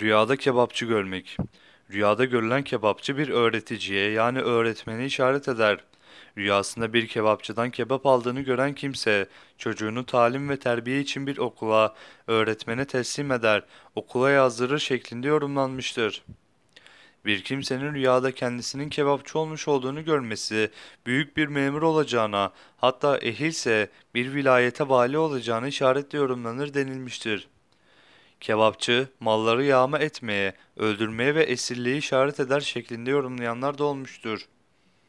Rüyada kebapçı görmek. Rüyada görülen kebapçı bir öğreticiye yani öğretmeni işaret eder. Rüyasında bir kebapçıdan kebap aldığını gören kimse çocuğunu talim ve terbiye için bir okula, öğretmene teslim eder, okula yazdırır şeklinde yorumlanmıştır. Bir kimsenin rüyada kendisinin kebapçı olmuş olduğunu görmesi, büyük bir memur olacağına, hatta ehilse bir vilayete vali olacağına işaretle yorumlanır denilmiştir. Kebapçı, malları yağma etmeye, öldürmeye ve esirliği işaret eder şeklinde yorumlayanlar da olmuştur.